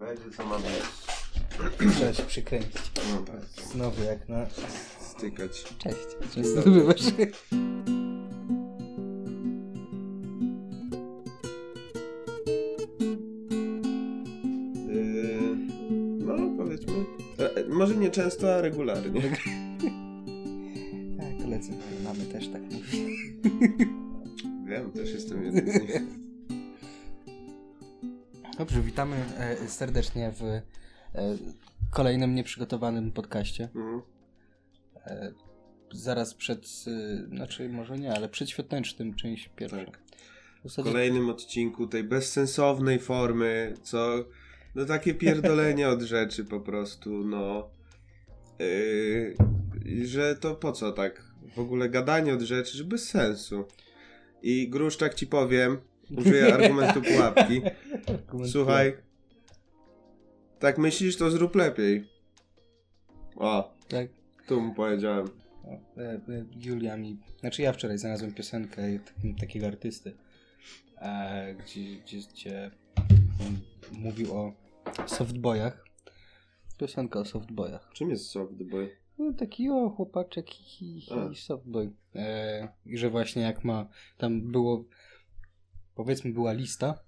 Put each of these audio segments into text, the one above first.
Będzie co ma być. Trzeba się przykręcić. No. Znowu jak na... Stykać. Cześć. Często bywasz. Yy, no, powiedzmy. E, może nie często, a regularnie. Tak, koledzy mamy też tak. witamy e, serdecznie w e, kolejnym nieprzygotowanym podcaście. Mhm. E, zaraz przed, znaczy może nie, ale przedświątecznym część pierwsza. Tak. W zasadzie kolejnym odcinku tej bezsensownej formy, co no takie pierdolenie od rzeczy po prostu, no. Yy, że to po co tak? W ogóle gadanie od rzeczy, że bez sensu. I Gruszczak ci powiem, użyję argumentu pułapki. Słuchaj, tak myślisz, to zrób lepiej. O, Tak. tu mu powiedziałem. E, e, Julia mi, znaczy ja wczoraj znalazłem piosenkę tak- takiego artysty, e, gdzie, gdzie, gdzie on mówił o softboyach. Piosenka o softboyach. Czym jest softboy? No taki o chłopaczek i, softboy. E, że właśnie jak ma, tam było, powiedzmy była lista,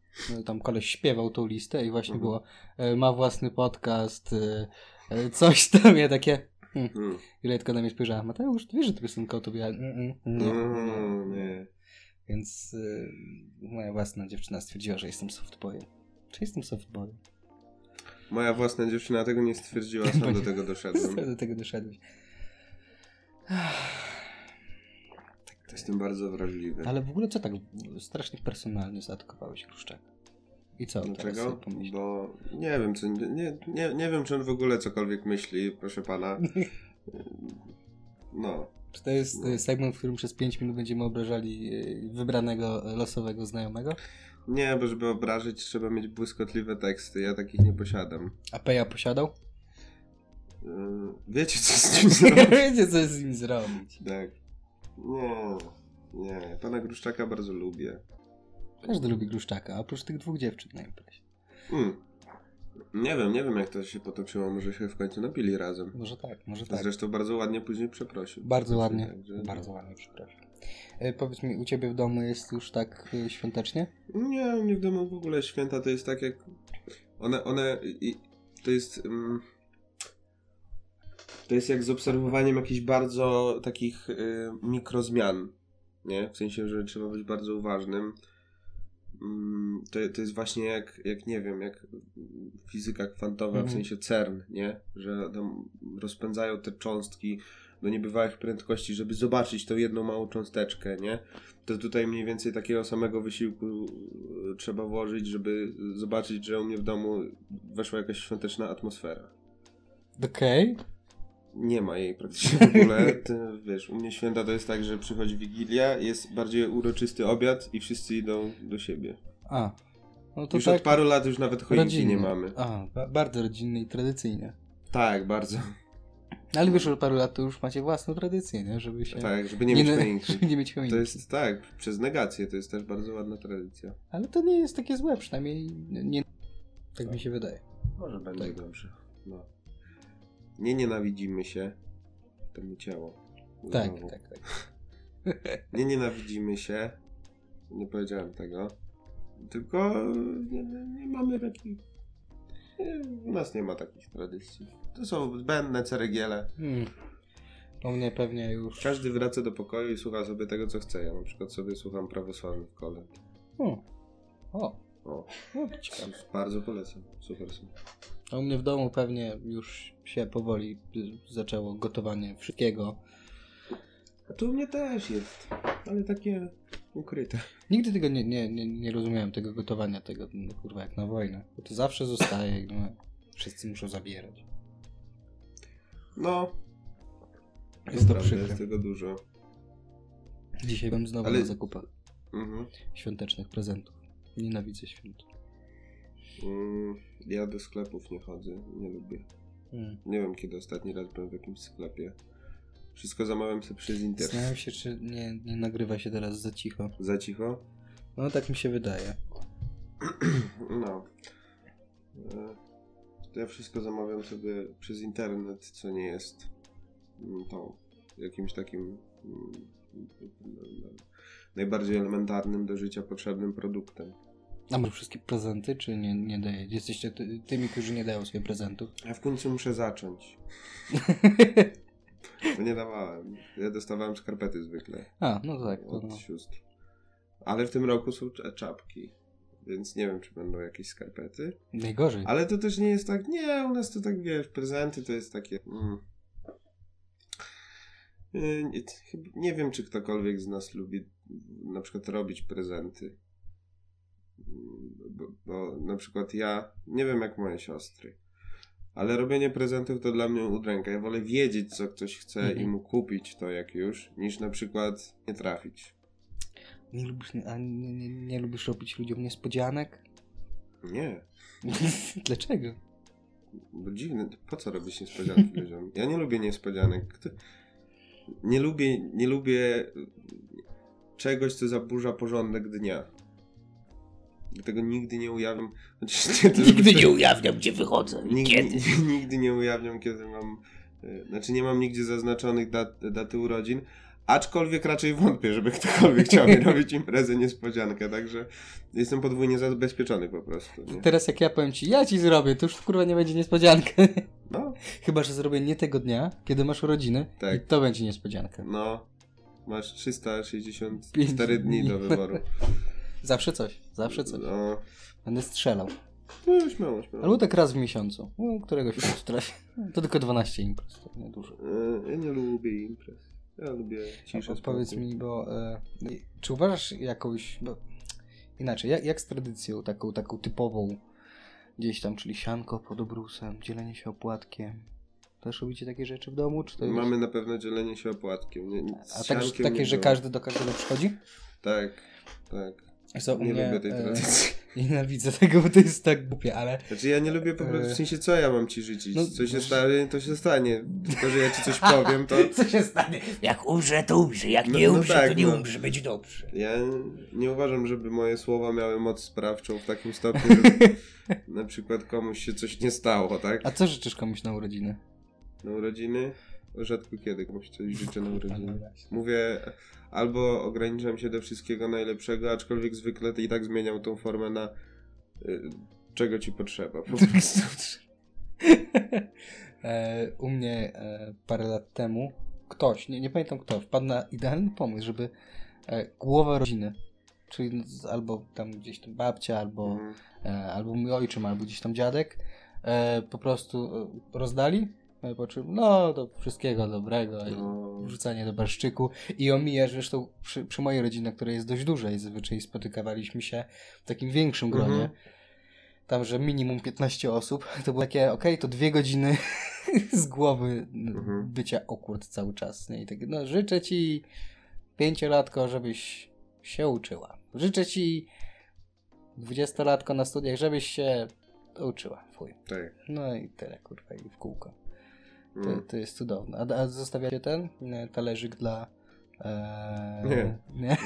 tam koleś śpiewał tą listę i właśnie Mhm. było, e, ma własny podcast, e, e, coś tam, ja takie, hmm. Hmm. Ile tylko na mnie spojrzała, Mateusz, ty wiesz, że to piosenka o tobie? Ja, mm, nie, No, nie. nie. Więc y, moja własna dziewczyna stwierdziła, że jestem softboyem. Czy jestem softboyem? Moja własna dziewczyna tego nie stwierdziła, sam do tego doszedłem. do tego doszedłeś. Jestem bardzo wrażliwy. Ale w ogóle co tak strasznie personalnie zaatakowałeś Kruszczaka? I co Dlaczego? Bo nie wiem, co, nie, nie, nie wiem, czy on w ogóle cokolwiek myśli, proszę pana. No. Czy to jest y, segment, w którym przez 5 minut będziemy obrażali y, wybranego losowego znajomego? Nie, bo żeby obrażyć, trzeba mieć błyskotliwe teksty. Ja takich nie posiadam. A Peja posiadał? Yy, Wiecie, co z tym zrobić? Wiecie, co z nim zrobić. tak. Nie, nie. Pana Gruszczaka bardzo lubię. Każdy lubi Gruszczaka, oprócz tych dwóch dziewczyn na imprezie. Mm. Nie wiem, nie wiem, jak to się potoczyło. Może się w końcu napili razem. Może tak, może tak. Zresztą bardzo ładnie później przeprosił. Bardzo ładnie, Także- bardzo ładnie, przepraszam. E, powiedz mi, u ciebie w domu jest już tak e, świątecznie? Nie, u mnie w domu w ogóle święta to jest tak jak. One, one. I, to jest. Mm, to jest jak z obserwowaniem jakichś bardzo takich y, mikrozmian. Nie? W sensie, że trzeba być bardzo uważnym. Mm, to, to jest właśnie jak, jak nie wiem, jak fizyka kwantowa, w Mhm. sensie CERN, nie? Że tam rozpędzają te cząstki do niebywałych prędkości, żeby zobaczyć tą jedną małą cząsteczkę, nie? To tutaj mniej więcej takiego samego wysiłku y, trzeba włożyć, żeby zobaczyć, że u mnie w domu weszła jakaś świąteczna atmosfera. Okej. Nie ma jej praktycznie w ogóle. Ty, wiesz, u mnie święta to jest tak, że przychodzi Wigilia, jest bardziej uroczysty obiad i wszyscy idą do siebie. A. No to już tak od paru lat już nawet choinki nie mamy. A, ba- bardzo rodzinnie i tradycyjnie. Tak, bardzo. Ale wiesz, od paru lat to już macie własną tradycję, nie? Żeby się... Tak, żeby nie mieć na- choinki. Żeby nie mieć choinki. To jest tak, przez negację to jest też bardzo ładna tradycja. Ale to nie jest takie złe, przynajmniej nie... Tak mi się wydaje. Może będzie Tak. dobrze. No. Nie nienawidzimy się. To mi ciało. Tak, Znowu. tak, tak. Nie nienawidzimy się. Nie powiedziałem tego. Tylko nie, nie, mamy takich. U nas nie ma takich tradycji. To są zbędne ceregiele. Hmm. U mnie pewnie już... Każdy wraca do pokoju i słucha sobie tego, co chce. Ja na przykład sobie słucham prawosławnych kolęd. O. O. O, ciekawe. bardzo polecam. Super są. A u mnie w domu pewnie już się powoli zaczęło gotowanie wszystkiego. A tu u mnie też jest. Ale takie ukryte. Nigdy tego nie, nie, nie, nie rozumiałem, tego gotowania, tego, no, kurwa, jak na wojnę. Bo to zawsze zostaje i no, wszyscy muszą zabierać. No. Jest to przykre. Jest tego dużo. Dzisiaj byłem znowu Ale- na zakupach Mhm. świątecznych prezentów. Nienawidzę świąt. Mm, ja do sklepów nie chodzę, nie lubię. Mm. Nie wiem, kiedy ostatni raz byłem w jakimś sklepie. Wszystko zamawiam sobie przez internet. Zastanawiam się, czy nie, nie nagrywa się teraz za cicho. Za cicho? No tak mi się wydaje. No. E, ja wszystko zamawiam sobie przez internet, co nie jest mm, tą jakimś takim mm, najbardziej elementarnym do życia potrzebnym produktem. A masz wszystkie prezenty, czy nie, nie daje? Jesteście ty, tymi, którzy nie dają sobie prezentów? Ja w końcu muszę zacząć. Nie dawałem. Ja dostawałem skarpety zwykle A, no tak. Od no. sióstr. Ale w tym roku są cza- czapki. Więc nie wiem, czy będą jakieś skarpety. Najgorzej. Ale to też nie jest tak. Nie, u nas to tak wiesz, prezenty to jest takie. Mm. Nie, chyba- nie wiem, czy ktokolwiek z nas lubi na przykład robić prezenty. Mm, Bo, bo na przykład ja nie wiem jak moje siostry. Ale robienie prezentów to dla mnie udręka. Ja wolę wiedzieć, co ktoś chce Mhm. i mu kupić to jak już, niż na przykład nie trafić. Nie lubisz, a nie, nie, nie lubisz robić ludziom niespodzianek? Nie. Dlaczego? Bo dziwne, po co robić niespodzianki ludziom? Ja nie lubię niespodzianek. Nie lubię, nie lubię czegoś, co zaburza porządek dnia. Dlatego nigdy nie ujawniam. Znaczy, nie, to żeby Nigdy nie ujawniam, gdzie wychodzę Nigdy, kiedy. nigdy nie ujawniam, kiedy mam. y, Znaczy, nie mam nigdzie zaznaczonych dat, daty urodzin. Aczkolwiek raczej wątpię, żeby ktokolwiek chciał mi robić imprezę niespodziankę, także jestem podwójnie zabezpieczony po prostu. Nie? Teraz jak ja powiem ci, ja ci zrobię, to już kurwa nie będzie niespodzianka. No, Chyba, że zrobię nie tego dnia, kiedy masz urodziny Tak. i to będzie niespodzianka. no. Masz 364 dni do wyboru. Zawsze coś, zawsze coś. No, Będę strzelał. no śmiało, śmiało. Albo tak raz w miesiącu. No, któregoś razu trafię. To tylko 12 imprez, to nie dużo. Y, Ja nie lubię imprez. Ja lubię ciszę. Powiedz mi, bo e, czy uważasz jakąś, bo inaczej, jak, jak z tradycją taką, taką typową gdzieś tam, czyli sianko pod obrusem, dzielenie się opłatkiem, też robicie takie rzeczy w domu, czy to jest... Mamy na pewno dzielenie się opłatkiem. Nie, A tak, takie, że było. każdy do każdego przychodzi? Tak, tak. Co, Nie mnie, lubię tej e, tradycji. Nienawidzę tego, bo to jest tak głupie, ale Znaczy ja nie lubię po prostu, w sensie co ja mam ci życzyć? No, co się wiesz- stanie, to się stanie. To, że ja ci coś powiem, to Co się stanie? Jak umrze, to umrze. Jak No- nie no umrze, tak, to nie no. umrze. Będzie dobrze. ja nie uważam, żeby moje słowa miały moc sprawczą w takim stopniu, żeby na przykład komuś się coś nie stało, tak? a co życzysz komuś na urodziny? Na urodziny? Rzadko kiedy komuś coś życzę na No urodziny. Mówię, albo ograniczam się do wszystkiego najlepszego, aczkolwiek zwykle i tak zmieniam tą formę na y, czego ci potrzeba. Po prostu. e, u mnie e, parę lat temu ktoś, nie, nie pamiętam kto, wpadł na idealny pomysł, żeby e, głowę rodziny, czyli z, albo tam gdzieś tam babcia, albo, e, albo mój ojczym, albo gdzieś tam dziadek, po prostu rozdali, po czym no do wszystkiego dobrego i No. wrzucanie do barszczyku i omijasz, zresztą przy, przy mojej rodzinie, która jest dość duża i zazwyczaj spotykaliśmy się w takim większym gronie, Mhm. tam, że minimum 15 osób, to było takie, okej, to dwie godziny z głowy Mhm. bycia okurt cały czas, nie? I tak, no życzę ci pięciolatko, żebyś się uczyła. Życzę ci dwudziestolatko na studiach, żebyś się uczyła, fuj. Tak. No i tyle, kurwa, i w kółko. To, Mm. to jest cudowne. A, a zostawiacie ten e, talerzyk dla... E, Nie. nie?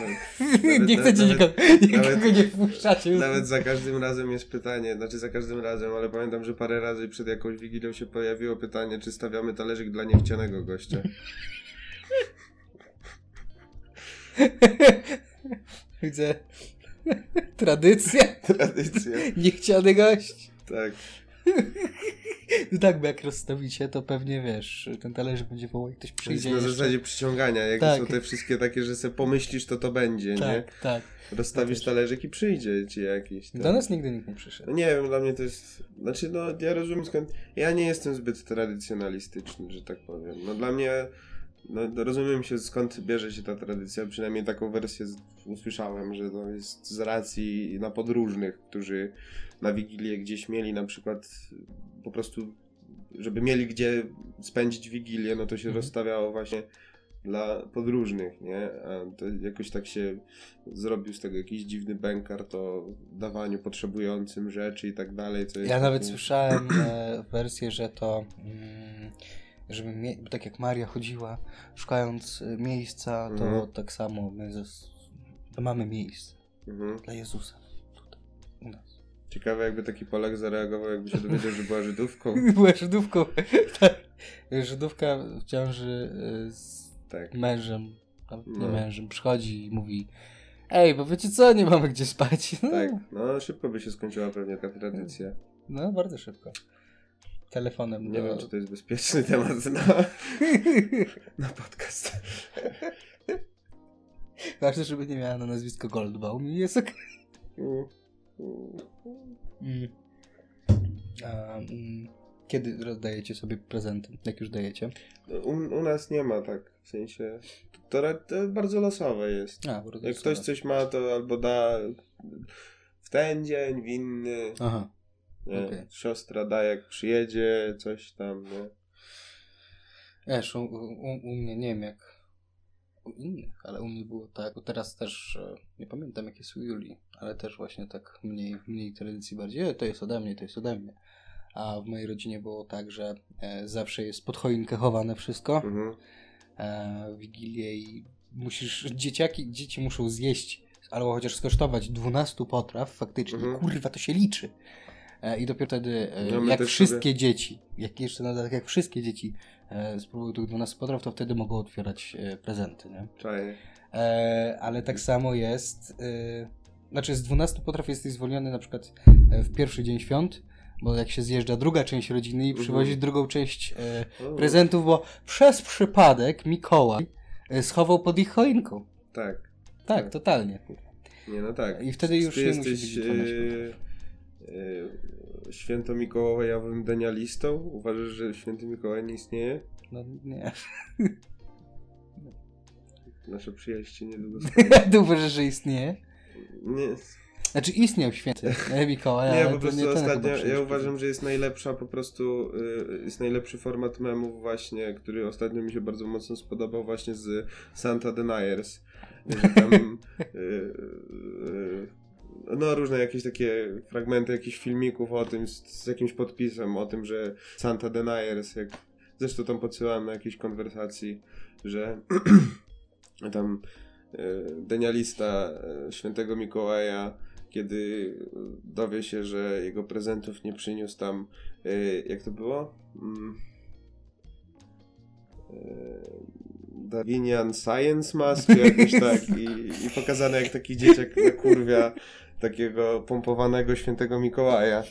Nawet- nie chcecie nawet- nikogo, nawet- nikogo nie wpuszczacie. Nawet za każdym razem jest pytanie, znaczy za każdym razem, ale pamiętam, że parę razy przed jakąś wigilią się pojawiło pytanie, czy stawiamy talerzyk dla niechcianego gościa. Widzę tradycja, Tradycja. niechciany gość. Tak. No tak, bo jak rozstawicie, to pewnie wiesz, ten talerzyk będzie wołał i ktoś To jest przyjdzie na jeszcze. zasadzie przyciągania, jak Tak. są te wszystkie takie, że sobie pomyślisz, to to będzie, nie? Tak, tak. Rozstawisz też. talerzyk i przyjdzie ci jakiś. tam. Do nas nigdy nikt nie przyszedł. No nie wiem, dla mnie to jest. Znaczy, no ja rozumiem skąd. Ja nie jestem zbyt tradycjonalistyczny, że tak powiem. No dla mnie. No, rozumiem się skąd bierze się ta tradycja, przynajmniej taką wersję usłyszałem, że to jest z racji na podróżnych, którzy na Wigilię gdzieś mieli na przykład po prostu, żeby mieli gdzie spędzić Wigilię, no to się Mhm. rozstawiało właśnie dla podróżnych, nie? A to jakoś tak się zrobił z tego jakiś dziwny bękart o dawaniu potrzebującym rzeczy i tak dalej. Ja nawet słyszałem e, wersję, że to, mm, żeby mie- tak jak Maria chodziła, szukając e, miejsca, to Mhm. tak samo my zas- to mamy miejsce Mhm. dla Jezusa tutaj, u nas. Ciekawe jakby taki Polak zareagował, jakby się dowiedział, że była Żydówką. Była Żydówką. Tak. Żydówka w ciąży y, z Tak. mężem, nawet nie No. mężem, przychodzi i mówi Ej, bo wiecie co, nie mamy gdzie spać. No, Tak, no szybko by się skończyła pewnie ta tradycja. no bardzo szybko. Telefonem. Nie do- wiem, czy to jest bezpieczny temat na, na podcast. Ważne, żeby nie miała na nazwisko Goldbaum i jest okej. Mm. A, mm, kiedy rozdajecie sobie prezenty? Jak już dajecie? U, u nas nie ma tak, w sensie, to, to bardzo losowe jest. A, bo Jak rozdajecie ktoś coś ma, to albo da w ten dzień, w inny. Aha. Nie? okej. Siostra da jak przyjedzie, coś tam, nie? Wiesz, u, u, u mnie nie wiem jak u innych, ale u mnie było tak, bo teraz też e, nie pamiętam jak jest u Julii, ale też właśnie tak mniej, mniej tradycji bardziej, e, to jest ode mnie, to jest ode mnie. A w mojej rodzinie było tak, że e, zawsze jest pod choinkę chowane wszystko, Mhm. e, w Wigilię i musisz, dzieciaki, dzieci muszą zjeść albo chociaż skosztować 12 potraw faktycznie, Mhm. kurwa to się liczy. E, I dopiero wtedy, e, No, jak wszystkie dzieci, jak jeszcze na dodatek, jak wszystkie dzieci e, spróbują tych 12 potraw, to wtedy mogą otwierać prezenty, nie? Ale tak samo jest, znaczy z 12 potraw jesteś zwolniony na przykład w pierwszy dzień świąt, bo jak się zjeżdża druga część rodziny i Mhm. przywozi drugą część e, prezentów, bo przez przypadek Mikołaj e, schował pod ich choinką. Tak. Tak, Tak. totalnie. Nie, no tak. I wtedy już Ty nie musi jesteś być 12 yy, yy, święto Mikołajowym denialistą? Uważasz, że święty Mikołaj nie istnieje? No nie. Nasza przyjaźń się niedługo Ty uważasz, że istnieje? Nie, Znaczy istniał święty e, Mikołaj, nie ale po prostu nie ostatnio, ja uważam, że jest najlepsza po prostu, y, jest najlepszy format memów właśnie, który ostatnio mi się bardzo mocno spodobał właśnie z Santa Deniers, że tam y, y, no różne jakieś takie fragmenty jakichś filmików o tym z, z jakimś podpisem, o tym, że Santa Deniers, jak zresztą tam podsyłałem na jakiejś konwersacji, że tam y, denialista y, świętego Mikołaja kiedy dowie się, że jego prezentów nie przyniósł tam, y, jak to było? Mm. Darwinian Science Mask, jakoś tak. I, I pokazane jak taki dzieciak kurwia takiego pompowanego świętego Mikołaja.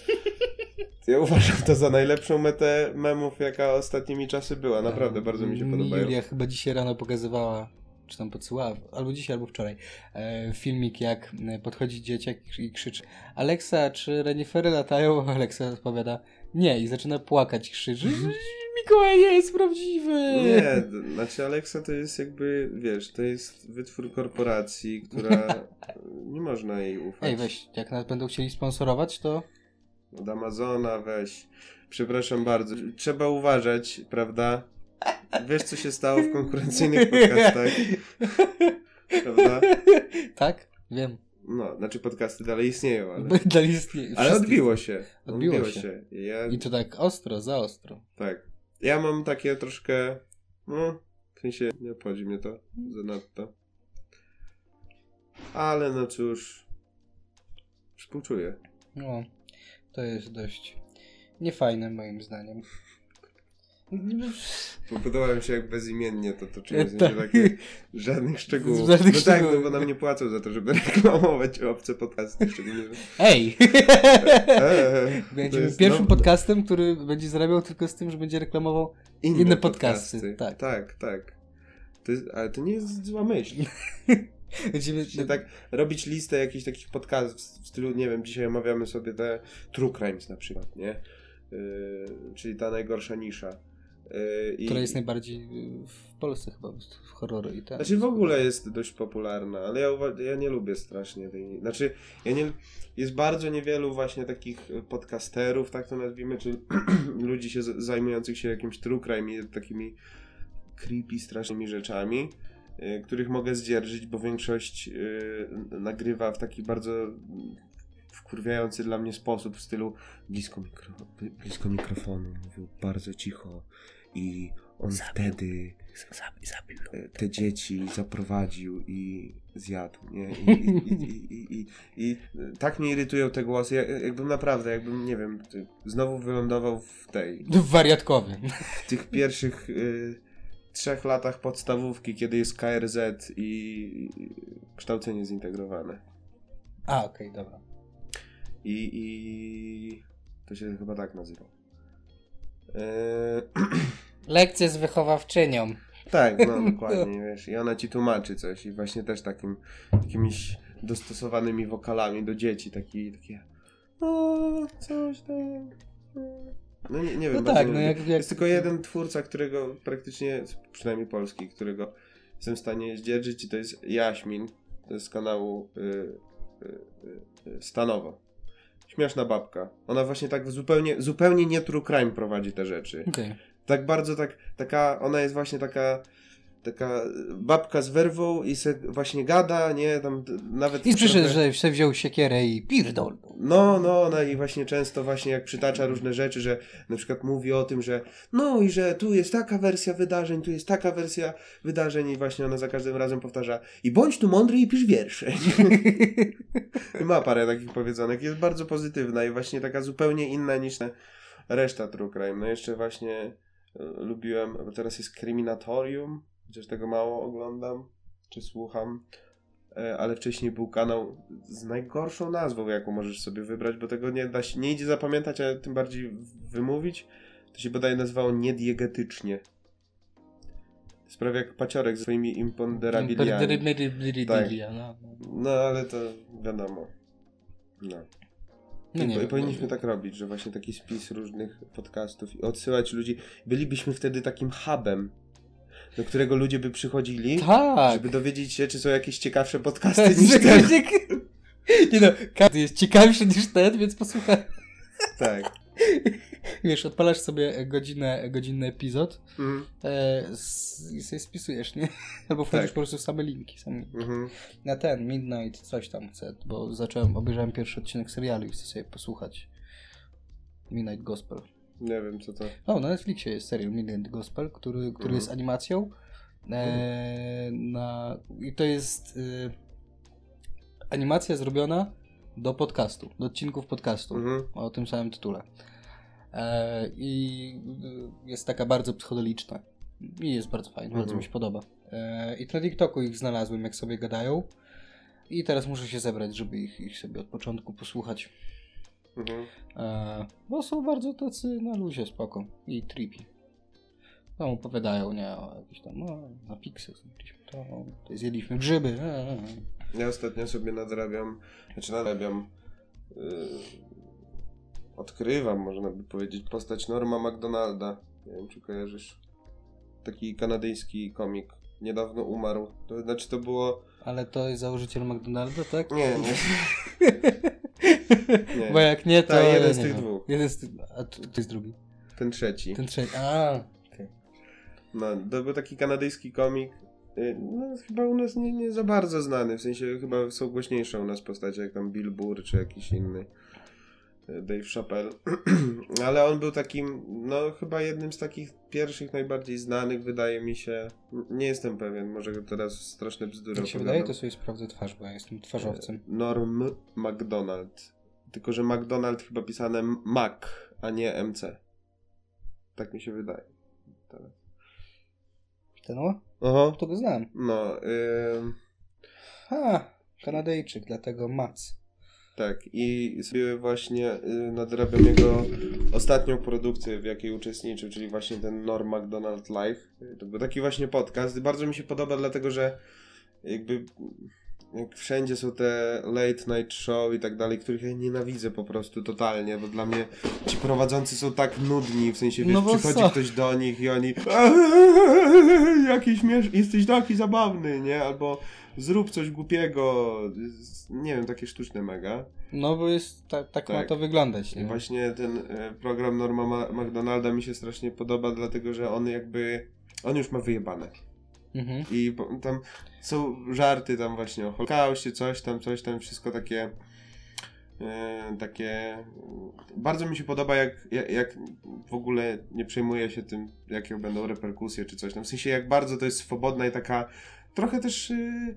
Ja uważam to za najlepszą metę memów, jaka ostatnimi czasy była. Naprawdę, bardzo mi się podobają. Julia chyba dzisiaj rano pokazywała, czy tam podsyłała, albo dzisiaj, albo wczoraj, e, filmik, jak e, podchodzi dzieciak i krzyczy Aleksa, czy renifery latają? Aleksa odpowiada nie i zaczyna płakać, krzyczy Mikołaj nie jest prawdziwy! Nie, znaczy Alexa to jest jakby, wiesz, to jest wytwór korporacji, która nie można jej ufać. Ej, weź, jak nas będą chcieli sponsorować, to Od Amazona weź. Przepraszam bardzo. Trzeba uważać, prawda? Wiesz, co się stało w konkurencyjnych podcastach, prawda? tak? Wiem. No, znaczy podcasty dalej istnieją, ale... Dalej istnieje. Ale odbiło się. Odbiło się. Ja, I to tak ostro, za ostro. tak. Ja mam takie troszkę... No, w sensie nie obchodzi mnie to zanadto. Ale no cóż... Współczuję. No, to jest dość niefajne moim zdaniem. Bo Podoba mi się jak bezimiennie to toczymy, w sensie Tak. takich żadnych szczegółów. Żadnych no tak, szczegółów. no bo nam nie płacą za to, żeby reklamować obce podcasty, szczególnie. Ej! To Będziemy jest pierwszym no- podcastem, który będzie zarabiał tylko z tym, że będzie reklamował. inne podcasty, tak. Tak, tak. To jest, ale to nie jest zła myśl. Będziemy, tak robić listę jakichś takich podcastów w stylu, nie wiem, dzisiaj omawiamy sobie te True Crimes na przykład, nie? Yy, czyli ta najgorsza nisza. I- która jest najbardziej y, w Polsce chyba, w horrory i tak. Znaczy w ogóle jest dość popularna, ale ja, ja nie lubię strasznie tej. Znaczy, ja nie. Jest bardzo niewielu właśnie takich e, podcasterów, tak to nazwijmy, czy ludzi się zajmujących się jakimś true crime i takimi creepy, strasznymi rzeczami, y, których mogę zdzierżyć, bo większość y, nagrywa w taki bardzo mm, wkurwiający dla mnie sposób w stylu blisko, mikro, blisko mikrofonu, mówił bardzo cicho i on Zabił. wtedy Zabił, e, te dzieci zaprowadził i zjadł, nie? I, i, i, i, tak mnie irytują te głosy, jak, jakbym naprawdę, jakbym, nie wiem, znowu wylądował w tej, Wariatkowy. w tych pierwszych y, trzech latach podstawówki, kiedy jest KRZ i, kształcenie zintegrowane. A, okej, dobra. I, I to się chyba tak nazywa. E, Lekcje z wychowawczynią. tak, no dokładnie, wiesz. I ona ci tłumaczy coś i właśnie też takim, jakimiś dostosowanymi wokalami do dzieci, taki, takie o, coś tam. No nie, nie wiem. No tak, no jak, jak... Jest tylko jeden twórca, którego praktycznie, przynajmniej polski, którego jestem w stanie zdzierżyć i to jest Jaśmin. Z kanału y, y, y, Stanowo. Śmieszna babka. Ona właśnie tak zupełnie, zupełnie nie true crime prowadzi te rzeczy. Okej. Tak bardzo tak, taka, ona jest właśnie taka, taka babka z werwą i se właśnie gada, nie, tam nawet... I przyszedł, trochę- że se wziął siekierę i pierdol. no, no, ona i właśnie często właśnie jak przytacza różne rzeczy, że na przykład mówi o tym, że no i że tu jest taka wersja wydarzeń, tu jest taka wersja wydarzeń i właśnie ona za każdym razem powtarza i bądź tu mądry i pisz wiersze. Ma parę takich powiedzonek, jest bardzo pozytywna i właśnie taka zupełnie inna niż reszta True Crime. No jeszcze właśnie lubiłem, bo teraz jest Kryminatorium, chociaż tego mało oglądam, czy słucham. E, ale wcześniej był kanał z najgorszą nazwą, jaką możesz sobie wybrać, bo tego nie da się, nie idzie zapamiętać, a tym bardziej wymówić. To się bodaj nazywało niediegetycznie. Sprawia jak paciorek ze swoimi imponderabiliami. Tak. No, no. No ale to wiadomo. No. No I, nie powinniśmy no. tak robić, że właśnie taki spis różnych podcastów i odsyłać ludzi. Bylibyśmy wtedy takim hubem, do którego ludzie by przychodzili, Tak. żeby dowiedzieć się, czy są jakieś ciekawsze podcasty niż ten. Nie no, każdy jest ciekawszy niż ten, więc posłuchaj. Tak. Wiesz, odpalasz sobie godzinę, godzinny epizod Mhm. e, sobie spisujesz, nie? Albo wchodzisz Tak. po prostu w same linki. Same linki. Mhm. Na ten, Midnight, coś tam chcę, bo zacząłem, obejrzałem pierwszy odcinek serialu i chcę sobie posłuchać. Midnight Gospel. Nie wiem, co to. No, na Netflixie jest serial Midnight Gospel, który, który Mhm. jest animacją. E, na, I to jest e, animacja zrobiona do podcastu, do odcinków podcastu Mhm. o tym samym tytule. E, I y, jest taka bardzo psychodeliczna. I jest bardzo fajna, bardzo Mhm. mi się podoba. E, I na TikToku ich znalazłem, jak sobie gadają. I teraz muszę się zebrać, żeby ich, ich sobie od początku posłuchać. Mhm. E, bo są bardzo tacy na luzie, spoko. I trippy. Tam opowiadają, nie, o jakiś tam, no, na Pixel zjedliśmy to, to zjedliśmy grzyby. E, e, e. Ja ostatnio sobie nadrabiam, znaczy nadrabiam, yy, odkrywam, można by powiedzieć, postać Norma McDonalda. Nie wiem, czy kojarzysz. Taki kanadyjski komik. Niedawno umarł. To znaczy to było... Ale to jest założyciel McDonalda, tak? Nie, nie. Nie. Bo jak nie, to. Tak, jeden z tych wiem. dwóch. Jeden z tych. A to, to jest drugi. Ten trzeci. Ten trzeci. A, okej. No, to był taki kanadyjski komik. y, No, chyba u nas nie, nie za bardzo znany. W sensie chyba są głośniejsze u nas postacie, jak tam Bill Burr czy jakiś inny. Dave Chappelle. Ale on był takim, no chyba jednym z takich pierwszych, najbardziej znanych, wydaje mi się. Nie jestem pewien, może teraz straszne bzdury Jak się wydaje, to sobie sprawdzę twarz, bo ja jestem twarzowcem. Norm McDonald. Tylko, że McDonald chyba pisane Mac, a nie MC. Tak mi się wydaje. Teraz. Ten o? Oho. To go znam. No, ym, A, Kanadyjczyk, dlatego Mac. Tak. I sobie właśnie y, nadrabiam jego ostatnią produkcję, w jakiej uczestniczył, czyli właśnie ten Norm McDonald Live. To był taki właśnie podcast. Bardzo mi się podoba, dlatego że jakby jak wszędzie są te late night show i tak dalej, których ja nienawidzę po prostu totalnie, bo dla mnie ci prowadzący są tak nudni, w sensie wiesz, No przychodzi co? ktoś do nich i oni jakiś śmiesz, jesteś taki zabawny, nie? Albo zrób coś głupiego, nie wiem, takie sztuczne mega. No bo jest, ta, tak, ma Tak. to wyglądać, I nie? właśnie ten e, program Norma Ma- McDonalda mi się strasznie podoba, dlatego że on jakby, on już ma wyjebane. Mhm. I tam są żarty tam właśnie o Holokauście, coś tam, coś tam, wszystko takie e, takie bardzo mi się podoba jak, jak, jak w ogóle nie przejmuje się tym, jakie będą reperkusje czy coś. tam. w sensie jak bardzo to jest swobodna i taka trochę też yy,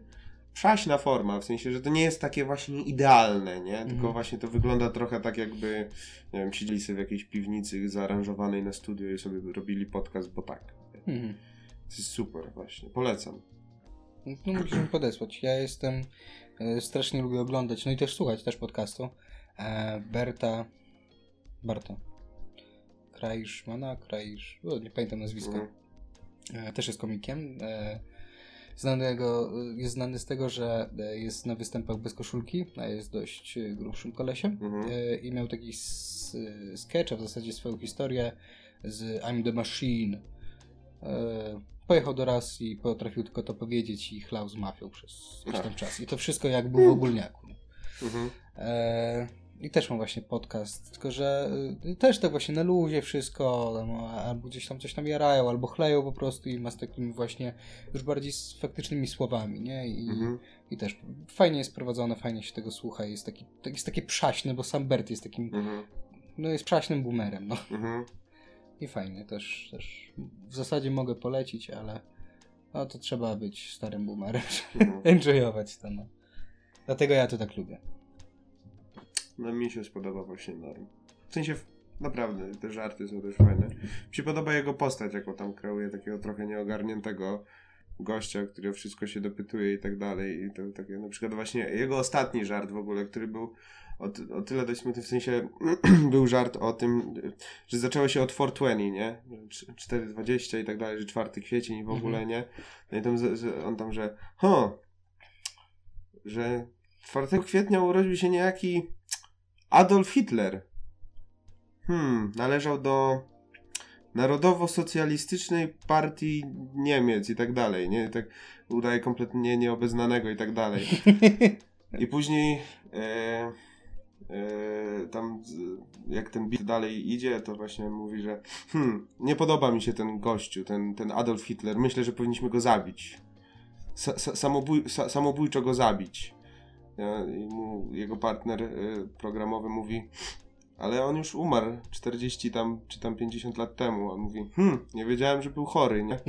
przaśna forma, w sensie, że to nie jest takie właśnie idealne, nie? Tylko Mhm. właśnie to wygląda trochę tak jakby, nie wiem, siedzieli sobie w jakiejś piwnicy zaaranżowanej na studio i sobie robili podcast, bo tak. Mhm. To jest super właśnie, polecam. No musisz mi podesłać. Ja jestem, e, strasznie lubię oglądać, no i też słuchać też podcastu. E, Berta, Barta. Krajszmana, Krajsz, o, nie pamiętam nazwiska. Mhm. E, też jest komikiem. Znanego, jest znany z tego, że jest na występach bez koszulki, a jest dość grubszym kolesiem. Mhm. I miał taki sketch, a w zasadzie swoją historię z I'm the Machine. Pojechał do Rosji, potrafił tylko to powiedzieć i chlał z mafią przez jakiś tam czas. I to wszystko jak był w ogólniaku. Mhm. E, I też mam właśnie podcast, tylko że y, też tak właśnie na luzie wszystko, tam, albo gdzieś tam coś tam jarają, albo chleją po prostu i ma z takimi właśnie już bardziej z faktycznymi słowami, nie? I, Mhm. i też fajnie jest prowadzone, fajnie się tego słucha, jest taki, tak- jest takie przaśne, bo sam Bert jest takim, Mhm. no jest przaśnym boomerem, no. I fajnie, też, też w zasadzie mogę polecić, ale no to trzeba być starym boomerem, żeby Mhm. enjoyować to, no. Dlatego ja to tak lubię. No mi się spodoba właśnie Norm. W sensie, naprawdę, te żarty są też fajne. Mi się podoba jego postać, jaką tam kreuje, takiego trochę nieogarniętego gościa, który o wszystko się dopytuje i tak dalej. I to takie, na przykład właśnie jego ostatni żart w ogóle, który był o, o tyle dość smutny, w sensie był żart o tym, że zaczęło się od 420, nie? Cz- 420 i tak dalej, że 4 kwiecień i w ogóle, nie? No i tam, on tam, że ho, że 4 kwietnia urodził się niejaki Adolf Hitler. Hmm, należał do Narodowo-Socjalistycznej Partii Niemiec i tak dalej, nie? Tak udaje kompletnie nieobeznanego i tak dalej. I później e, tam z- jak ten bit dalej idzie, to właśnie mówi, że hmm, nie podoba mi się ten gościu, ten, ten Adolf Hitler. Myślę, że powinniśmy go zabić. Sa, sa, samobój, sa, samobójczo go zabić. I mu jego partner e, programowy mówi, ale on już umarł 40 tam, czy tam 50 lat temu. On mówi, hmm, nie wiedziałem, że był chory, nie?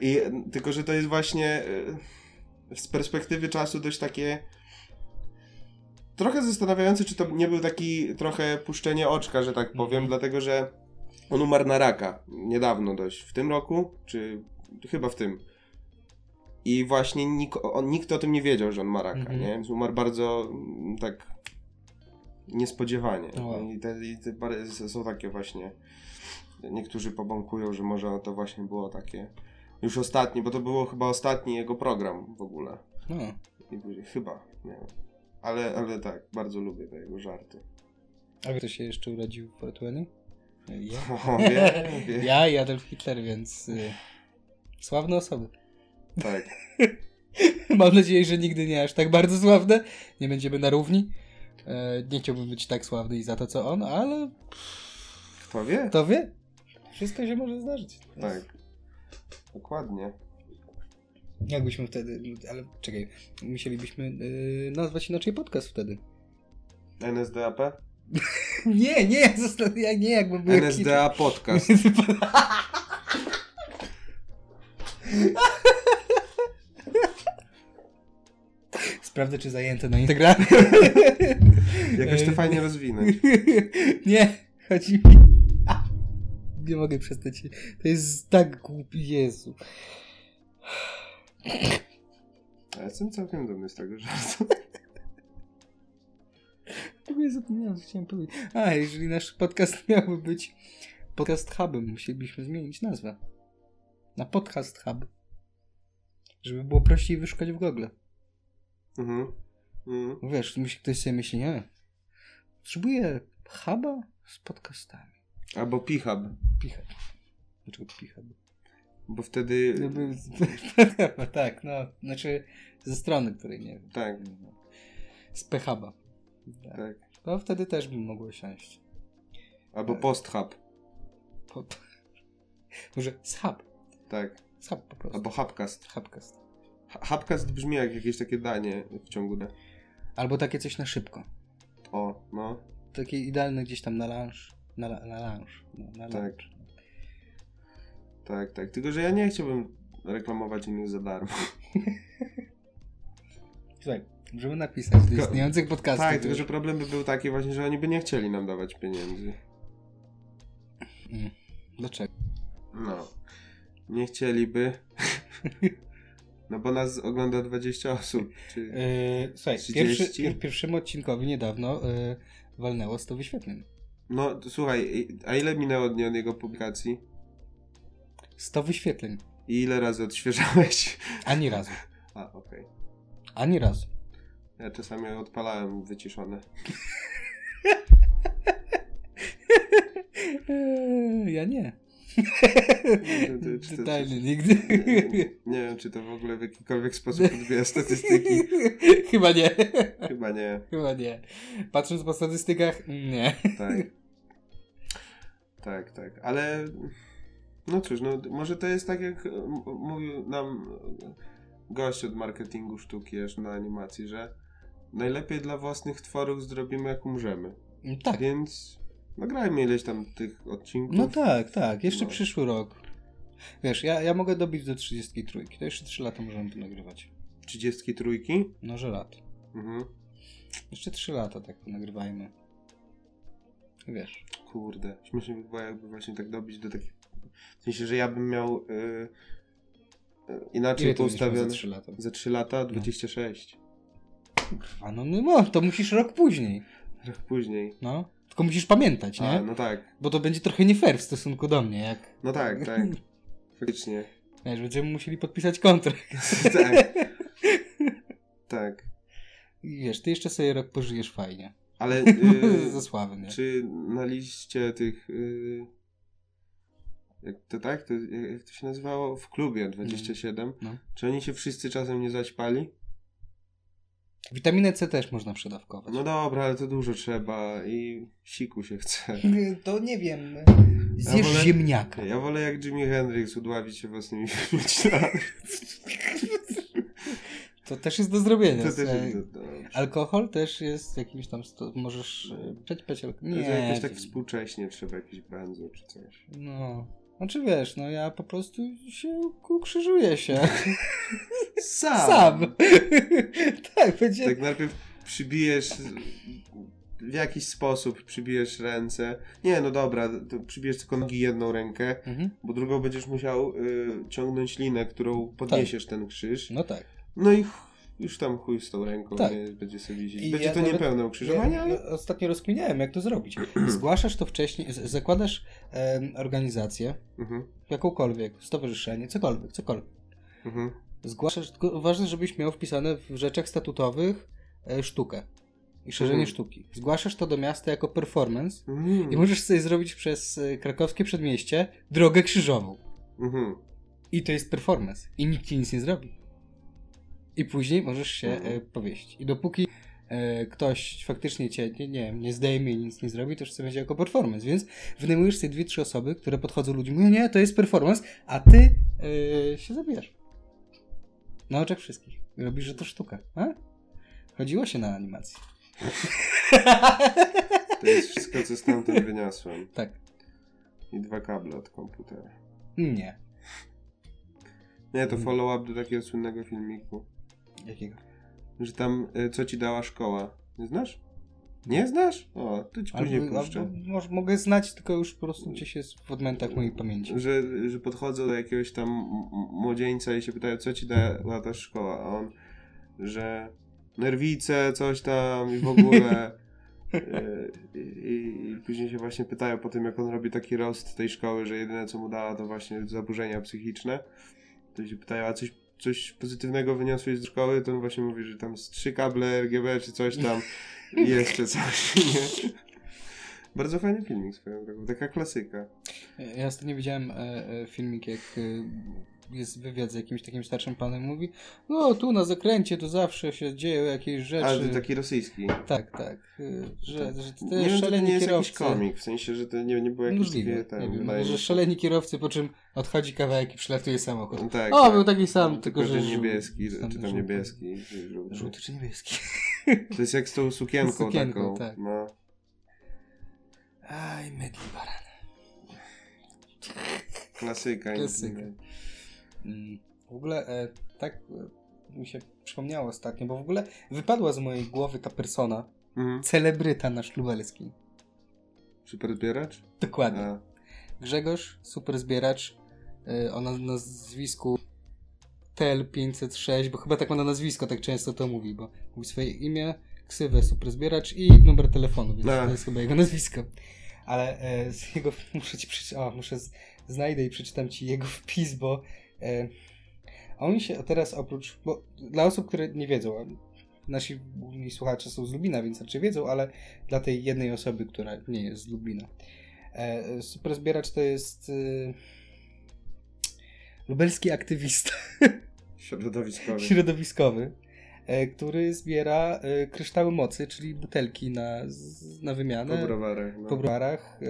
I tylko, że to jest właśnie e, z perspektywy czasu dość takie trochę zastanawiające, czy to nie był taki trochę puszczenie oczka, że tak powiem, Mhm. dlatego, że on umarł na raka niedawno dość. W tym roku, czy chyba w tym. I właśnie nik, on, nikt o tym nie wiedział, że on ma raka, Mhm. nie? Więc umarł bardzo mm, tak niespodziewanie. O, wow. I, te, i te są takie właśnie. Niektórzy pobąkują, że może to właśnie było takie. Już ostatni, bo to było chyba ostatni jego program w ogóle. No. I chyba, nie wiem. Ale, ale tak, bardzo lubię te jego żarty. A kto się jeszcze urodził w? Ja. O, wie, wie. ja i Adolf Hitler, więc y, sławne osoby. Tak. Mam nadzieję, że nigdy nie aż tak bardzo sławne. Nie będziemy na równi. E, nie chciałbym być tak sławny i za to, co on, ale Kto wie? kto wie? Wszystko się może zdarzyć. Tak. Dokładnie. Jakbyśmy wtedy, ale czekaj, musielibyśmy y, nazwać inaczej podcast wtedy. NSDAP? Nie, nie, ja nie, jakby był jakiś- NSDA Podcast. Sprawdzę, czy zajęte na Instagramie. Jakoś to fajnie rozwinąć. nie, chodzi mi... Nie mogę przestać. To jest tak głupi, Jezu. Ja jestem całkiem dumny z tego żartu. W ogóle zapomniałem, co chciałem powiedzieć. A, jeżeli nasz podcast miałby być podcast hubem, musielibyśmy zmienić nazwę. Na podcast hub. Żeby było prościej wyszukać w Google. Mhm. Mhm. Wiesz, ktoś sobie myśli, nie, potrzebuję huba z podcastami. Albo P-Hub, Pichab. Dlaczego pichab? Bo wtedy... Jakby- tak, no, znaczy ze strony, której nie wiem. Tak, Z PHB. Tak. tak. To wtedy też bym mogło siąść. Albo Post-Hub, Po... Może hub. tak. Hub po prostu. Albo Hubcast. Hubcast. Hu- Hubcast brzmi jak jakieś takie danie w ciągu dnia. Albo takie coś na szybko. O, no. takie idealne gdzieś tam na lunch. Na, na lunch. No, na Tak. lunch. Tak, tak. Tylko, że ja nie chciałbym reklamować innych za darmo. Słuchaj, możemy napisać do istniejących podcastów. Tak, tylko że problem by był taki właśnie, że oni by nie chcieli nam dawać pieniędzy. Mm. Dlaczego? No. Nie chcieliby. No bo nas ogląda 20 osób. Czy... Yy, słuchaj, 30? pierwszy, pier, pierwszemu odcinkowi niedawno yy, walnęło 100 wyświetleń. No słuchaj, a ile minęło dni od jego publikacji? 100 wyświetleń. I ile razy odświeżałeś? Ani razu. A, okej. Ani razu. Ja czasami odpalałem wyciszone. Ja nie. Totalnie, nigdy. Nie, nie, nie wiem, czy to w ogóle w jakikolwiek sposób odbija statystyki. Chyba nie. Chyba nie. Chyba nie. Patrząc po statystykach, nie. Tak. Tak, tak. Ale no cóż, no może to jest tak jak m- mówił nam gość od marketingu sztuki aż na animacji, że najlepiej dla własnych tworów zrobimy jak umrzemy. Tak. Więc nagrajmy ileś tam tych odcinków. No tak, tak. Jeszcze No. przyszły rok. Wiesz, ja, ja mogę dobić do 33. To jeszcze 3 lata możemy to nagrywać. 33? No, że lat. Mhm. Jeszcze 3 lata tak nagrywajmy. Wiesz. Kurde, śmiesznie by było jakby właśnie tak dobić do takich... W sensie, że ja bym miał yy, yy, inaczej Ile za poustawione... 3 lata? Za 3 lata 26. A no, no, no, to musisz rok później. Rok później. No. Tylko musisz pamiętać, nie? A, no tak. Bo to będzie trochę nie fair w stosunku do mnie, jak... No tak, tak. Faktycznie. Wiesz, będziemy musieli podpisać kontrakt. tak. Tak. I wiesz, ty jeszcze sobie rok pożyjesz fajnie. Ale Ze yy, sławy, nie? czy na liście tych... Yy, jak to tak? To, jak to się nazywało? W klubie 27. No. Czy oni się wszyscy czasem nie zaćpali? Witaminę C też można przedawkować. No dobra, ale to dużo trzeba i siku się chce. To nie wiem. Ja Zjesz wolę- ziemniaka. Ja wolę jak Jimi Hendrix udławić się własnymi wymiotami. To też jest do zrobienia. To też jest do. Alkohol też jest jakimś tam. Sto... Możesz e, przećpać alkohol. Nie, Nie. to jakoś tak współcześnie trzeba jakiś benzo czy coś. No. Znaczy wiesz, no ja po prostu się ukrzyżuję się. Sam! Sam. tak, będzie. Tak najpierw przybijesz w jakiś sposób przybijesz ręce. Nie, no dobra, to przybijesz tylko nogi jedną rękę, Mhm. bo drugą będziesz musiał y, ciągnąć linę, którą podniesiesz ten krzyż. No tak. No i już tam chuj z tą ręką, Tak. nie, będzie sobie wisieć. Będzie ja to niepełne Ja, ukrzyżowanie, ale... ja ostatnio rozkminiałem, jak to zrobić. Zgłaszasz to wcześniej, zakładasz em, organizację, Mhm, jakąkolwiek, stowarzyszenie, cokolwiek, cokolwiek. mhm. Zgłaszasz, tylko ważne, żebyś miał wpisane w rzeczach statutowych e, sztukę i szerzenie Mhm. sztuki. Zgłaszasz to do miasta jako performance Mhm. i możesz sobie zrobić przez e, krakowskie przedmieście drogę krzyżową. Mhm. I to jest performance. I nikt ci nic nie zrobi. I później możesz się Mhm. e, powieść. I dopóki e, ktoś faktycznie cię, nie, nie nie zdejmie i nic nie zrobi, to już sobie będzie jako performance. Więc wynajmujesz sobie dwie, trzy osoby, które podchodzą ludziom, mówią, nie, to jest performance, a ty e, się zabijasz. Na oczach wszystkich. Robisz, że to sztuka. A? Chodziło się na animację. To jest wszystko, co stamtąd wyniosłem. tak. I dwa kable od komputera. Nie. Nie, to follow-up do takiego słynnego filmiku. Jakiego? Że tam, y, co ci dała szkoła. Nie znasz? Nie znasz? O, to ci później Albo, puszczę. albo, może, mogę znać, tylko już po prostu gdzieś jest w odmętach mojej pamięci. Że, że podchodzą do jakiegoś tam młodzieńca i się pytają, co ci dała ta szkoła, a on, że nerwice, coś tam i w ogóle. Y, I, I później się właśnie pytają po tym, jak on robi taki roast tej szkoły, że jedyne co mu dała to właśnie zaburzenia psychiczne. To się pytają, a coś, coś pozytywnego wyniosłeś z szkoły? To on właśnie mówi, że tam z trzy kable RGB czy coś tam i jeszcze coś, nie? Bardzo fajny filmik swoją drogą, taka klasyka. Ja ostatnio widziałem e, e, filmik, jak e, jest wywiad z jakimś takim starszym panem, mówi no tu na zakręcie to zawsze się dzieją jakieś rzeczy. Ale to taki rosyjski. Tak, tak. e, Że, że to nie wiem, to nie jest jakiś kierowcy. komik, w sensie, że to nie, nie było jakieś Możliwe, takie... Tam, nie wiem, wydaje że szaleni kierowcy, po czym odchodzi kawałek i przylatuje samochód. No Tak, o, tak. był taki sam, Tylko, tylko, że niebieski, sam czy tam niebieski. żółty. Żółty czy niebieski? To jest jak z tą sukienką, Z sukienką, taką. tak. No. i mydli baran. Klasyka. Klasyka. Mm, W ogóle e, tak e, mi się przypomniało ostatnio, bo w ogóle wypadła z mojej głowy ta persona, Mhm. celebryta nasz lubelski. Super zbieracz? Dokładnie. A, Grzegorz, super zbieracz, o na- nazwisku TEL506, bo chyba tak ma na nazwisko, tak często to mówi, bo mówi swoje imię, ksywę super zbieracz i numer telefonu, więc A. to jest chyba jego nazwisko. Ale e, z jego, muszę ci przeczytać, o, muszę, z, znajdę i przeczytam ci jego wpis, bo e, on się teraz oprócz, bo dla osób, które nie wiedzą, nasi główni słuchacze są z Lubina, więc raczej wiedzą, ale dla tej jednej osoby, która nie jest z Lubina. E, super zbieracz to jest e, lubelski aktywista środowiskowy. środowiskowy, e, który zbiera e, kryształy mocy, czyli butelki na, na wymianę Po browarach. No. po browarach.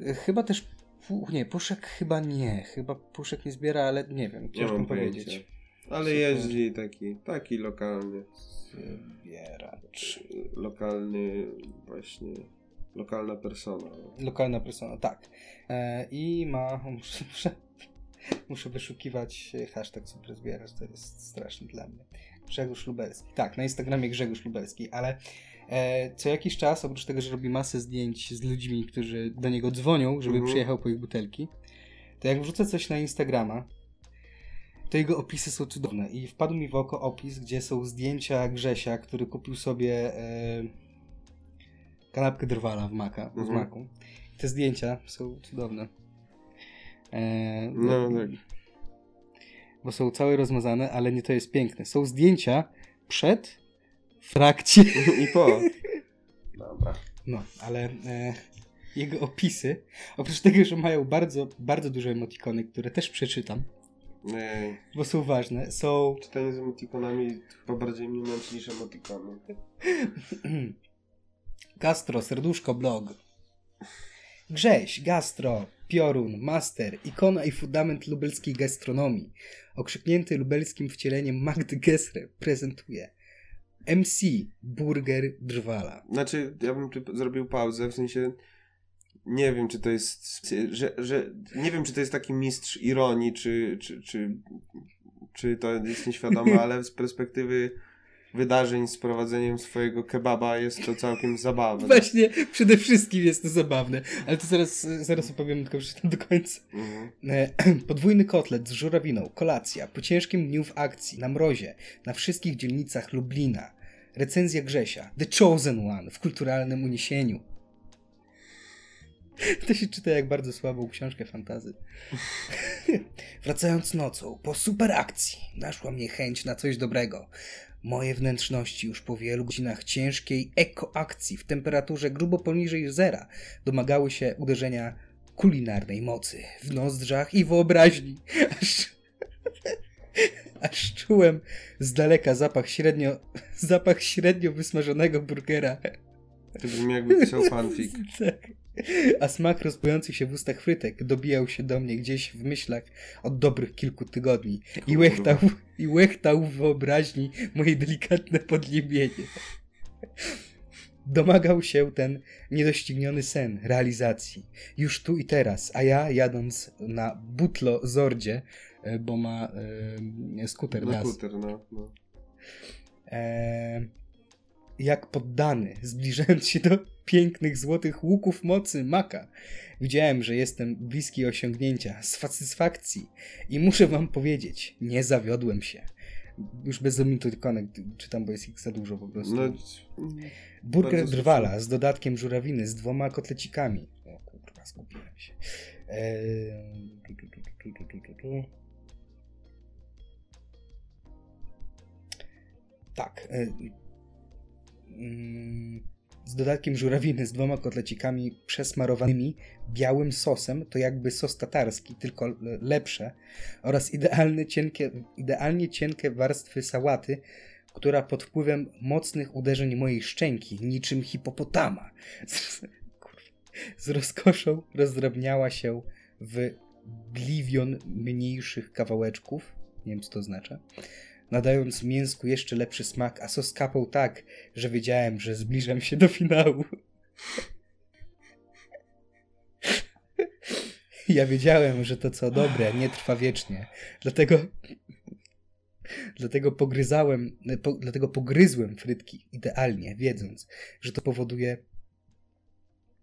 E, chyba też nie, puszek chyba nie. Chyba puszek nie zbiera, ale nie wiem, Nie ciężko mam powiedzieć. pojęcia. Ale jeździ taki, taki lokalny. Zbieracz. Lokalny właśnie. Lokalna persona. Lokalna persona, tak. E, I ma. Muszę, muszę, muszę wyszukiwać hashtag super zbieracz, to jest straszne dla mnie. Grzegorz Lubelski. Tak, na Instagramie Grzegorz Lubelski, ale e, co jakiś czas, oprócz tego, że robi masę zdjęć z ludźmi, którzy do niego dzwonią, żeby Mhm. przyjechał po ich butelki, to jak wrzucę coś na Instagrama, to jego opisy są cudowne. I wpadł mi w oko opis, gdzie są zdjęcia Grzesia, który kupił sobie e, kanapkę drwala w maka, w Mhm. maku. I te zdjęcia są cudowne. E, No tak. Bo są całe rozmazane, ale nie to jest piękne. Są zdjęcia przed, w trakcie. I po. Dobra. No, ale e, jego opisy, oprócz tego, że mają bardzo, bardzo duże emotikony, które też przeczytam, Ej, bo są ważne, są czytanie z emotikonami chyba bardziej mnie męczy niż emotikony. Gastro, serduszko, blog. Grześ, gastro, piorun, master, ikona i fundament lubelskiej gastronomii. Okrzyknięty lubelskim wcieleniem Magdy Gessler prezentuje MC Burger Drwala. Znaczy, ja bym tu zrobił pauzę, w sensie nie wiem, czy to jest, że, że nie wiem, czy to jest taki mistrz ironii, czy, czy, czy, czy to jest nieświadome, ale z perspektywy wydarzeń z prowadzeniem swojego kebaba jest to całkiem zabawne. Właśnie, przede wszystkim jest to zabawne, ale to zaraz, zaraz opowiem, tylko przeczytam do końca. Mhm. E, Podwójny kotlet z żurawiną, kolacja, po ciężkim dniu w akcji, na mrozie, na wszystkich dzielnicach Lublina. Recenzja Grzesia, The Chosen One, w kulturalnym uniesieniu. To się czyta jak bardzo słabą książkę fantazy. Wracając nocą, po super akcji, naszła mnie chęć na coś dobrego. Moje wnętrzności już po wielu godzinach ciężkiej ekoakcji w temperaturze grubo poniżej zera domagały się uderzenia kulinarnej mocy w nozdrzach i wyobraźni. Aż, aż czułem z daleka zapach średnio, zapach średnio wysmażonego burgera. To brzmi jakby pisał fanfic. Tak. A smak rozpływających się w ustach frytek dobijał się do mnie gdzieś w myślach od dobrych kilku tygodni i łechtał, i łechtał w wyobraźni moje delikatne podniebienie. Domagał się ten niedościgniony sen realizacji. Już tu i teraz, a ja jadąc na butlo Zordzie, e, bo ma e, skuter gaz, skuter, no, no. e, jak poddany, zbliżając się do pięknych złotych łuków mocy maka. Widziałem, że jestem bliski osiągnięcia, satysfakcji i muszę wam powiedzieć, nie zawiodłem się. Już bez limitu ikonek czytam, bo jest ich za dużo po prostu. No, mm, Burger drwala z dodatkiem żurawiny z dwoma kotlecikami. O kurwa, skupiłem się. Eee... Tak. Eee z dodatkiem żurawiny z dwoma kotlecikami przesmarowanymi białym sosem, to jakby sos tatarski, tylko lepsze, oraz idealne, cienkie, idealnie cienkie warstwy sałaty, która pod wpływem mocnych uderzeń mojej szczęki, niczym hipopotama, z, z rozkoszą rozdrabniała się w bliwion mniejszych kawałeczków, nie wiem co to oznacza, nadając mięsku jeszcze lepszy smak, a sos kapał tak, że wiedziałem, że zbliżam się do finału. Ja wiedziałem, że to co dobre nie trwa wiecznie. Dlatego dlatego pogryzałem, po, dlatego pogryzłem frytki idealnie, wiedząc, że to powoduje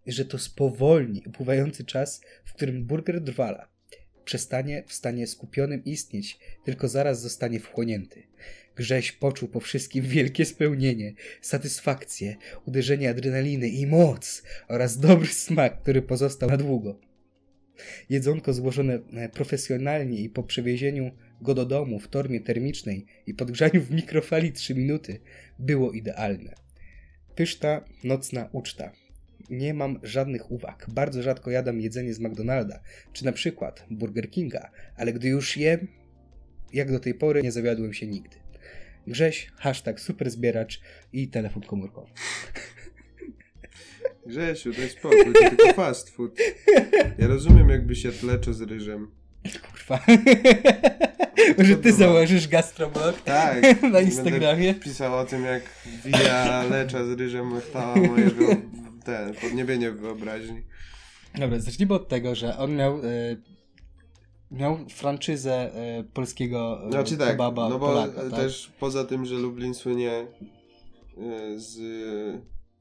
że to spowolni upływający czas, w którym burger drwala przestanie w stanie skupionym istnieć, tylko zaraz zostanie wchłonięty. Grześ poczuł po wszystkim wielkie spełnienie, satysfakcję, uderzenie adrenaliny i moc oraz dobry smak, który pozostał na długo. Jedzonko złożone e, profesjonalnie i po przewiezieniu go do domu w torbie termicznej i podgrzaniu w mikrofali 3 minuty było idealne. Pyszna, nocna uczta. Nie mam żadnych uwag. Bardzo rzadko jadam jedzenie z McDonalda, czy na przykład Burger Kinga, ale gdy już jem, jak do tej pory nie zawiodłem się nigdy. Grześ, hashtag superzbieracz i telefon komórkowy. Grzesiu, daj spokój, to tylko fast food. Ja rozumiem, jakby się tleczo z ryżem. Kurwa. Może ty założysz gastroblog Tak. na Instagramie? Będę pisał o tym, jak wija lecza z ryżem chwała moje ten, podniebienie wyobraźni. Dobra, zacznijmy od tego, że on miał, e, miał franczyzę e, polskiego e, Znaczy tak, kebaba no bo Polaka, tak? też poza tym, że Lublin słynie y, z...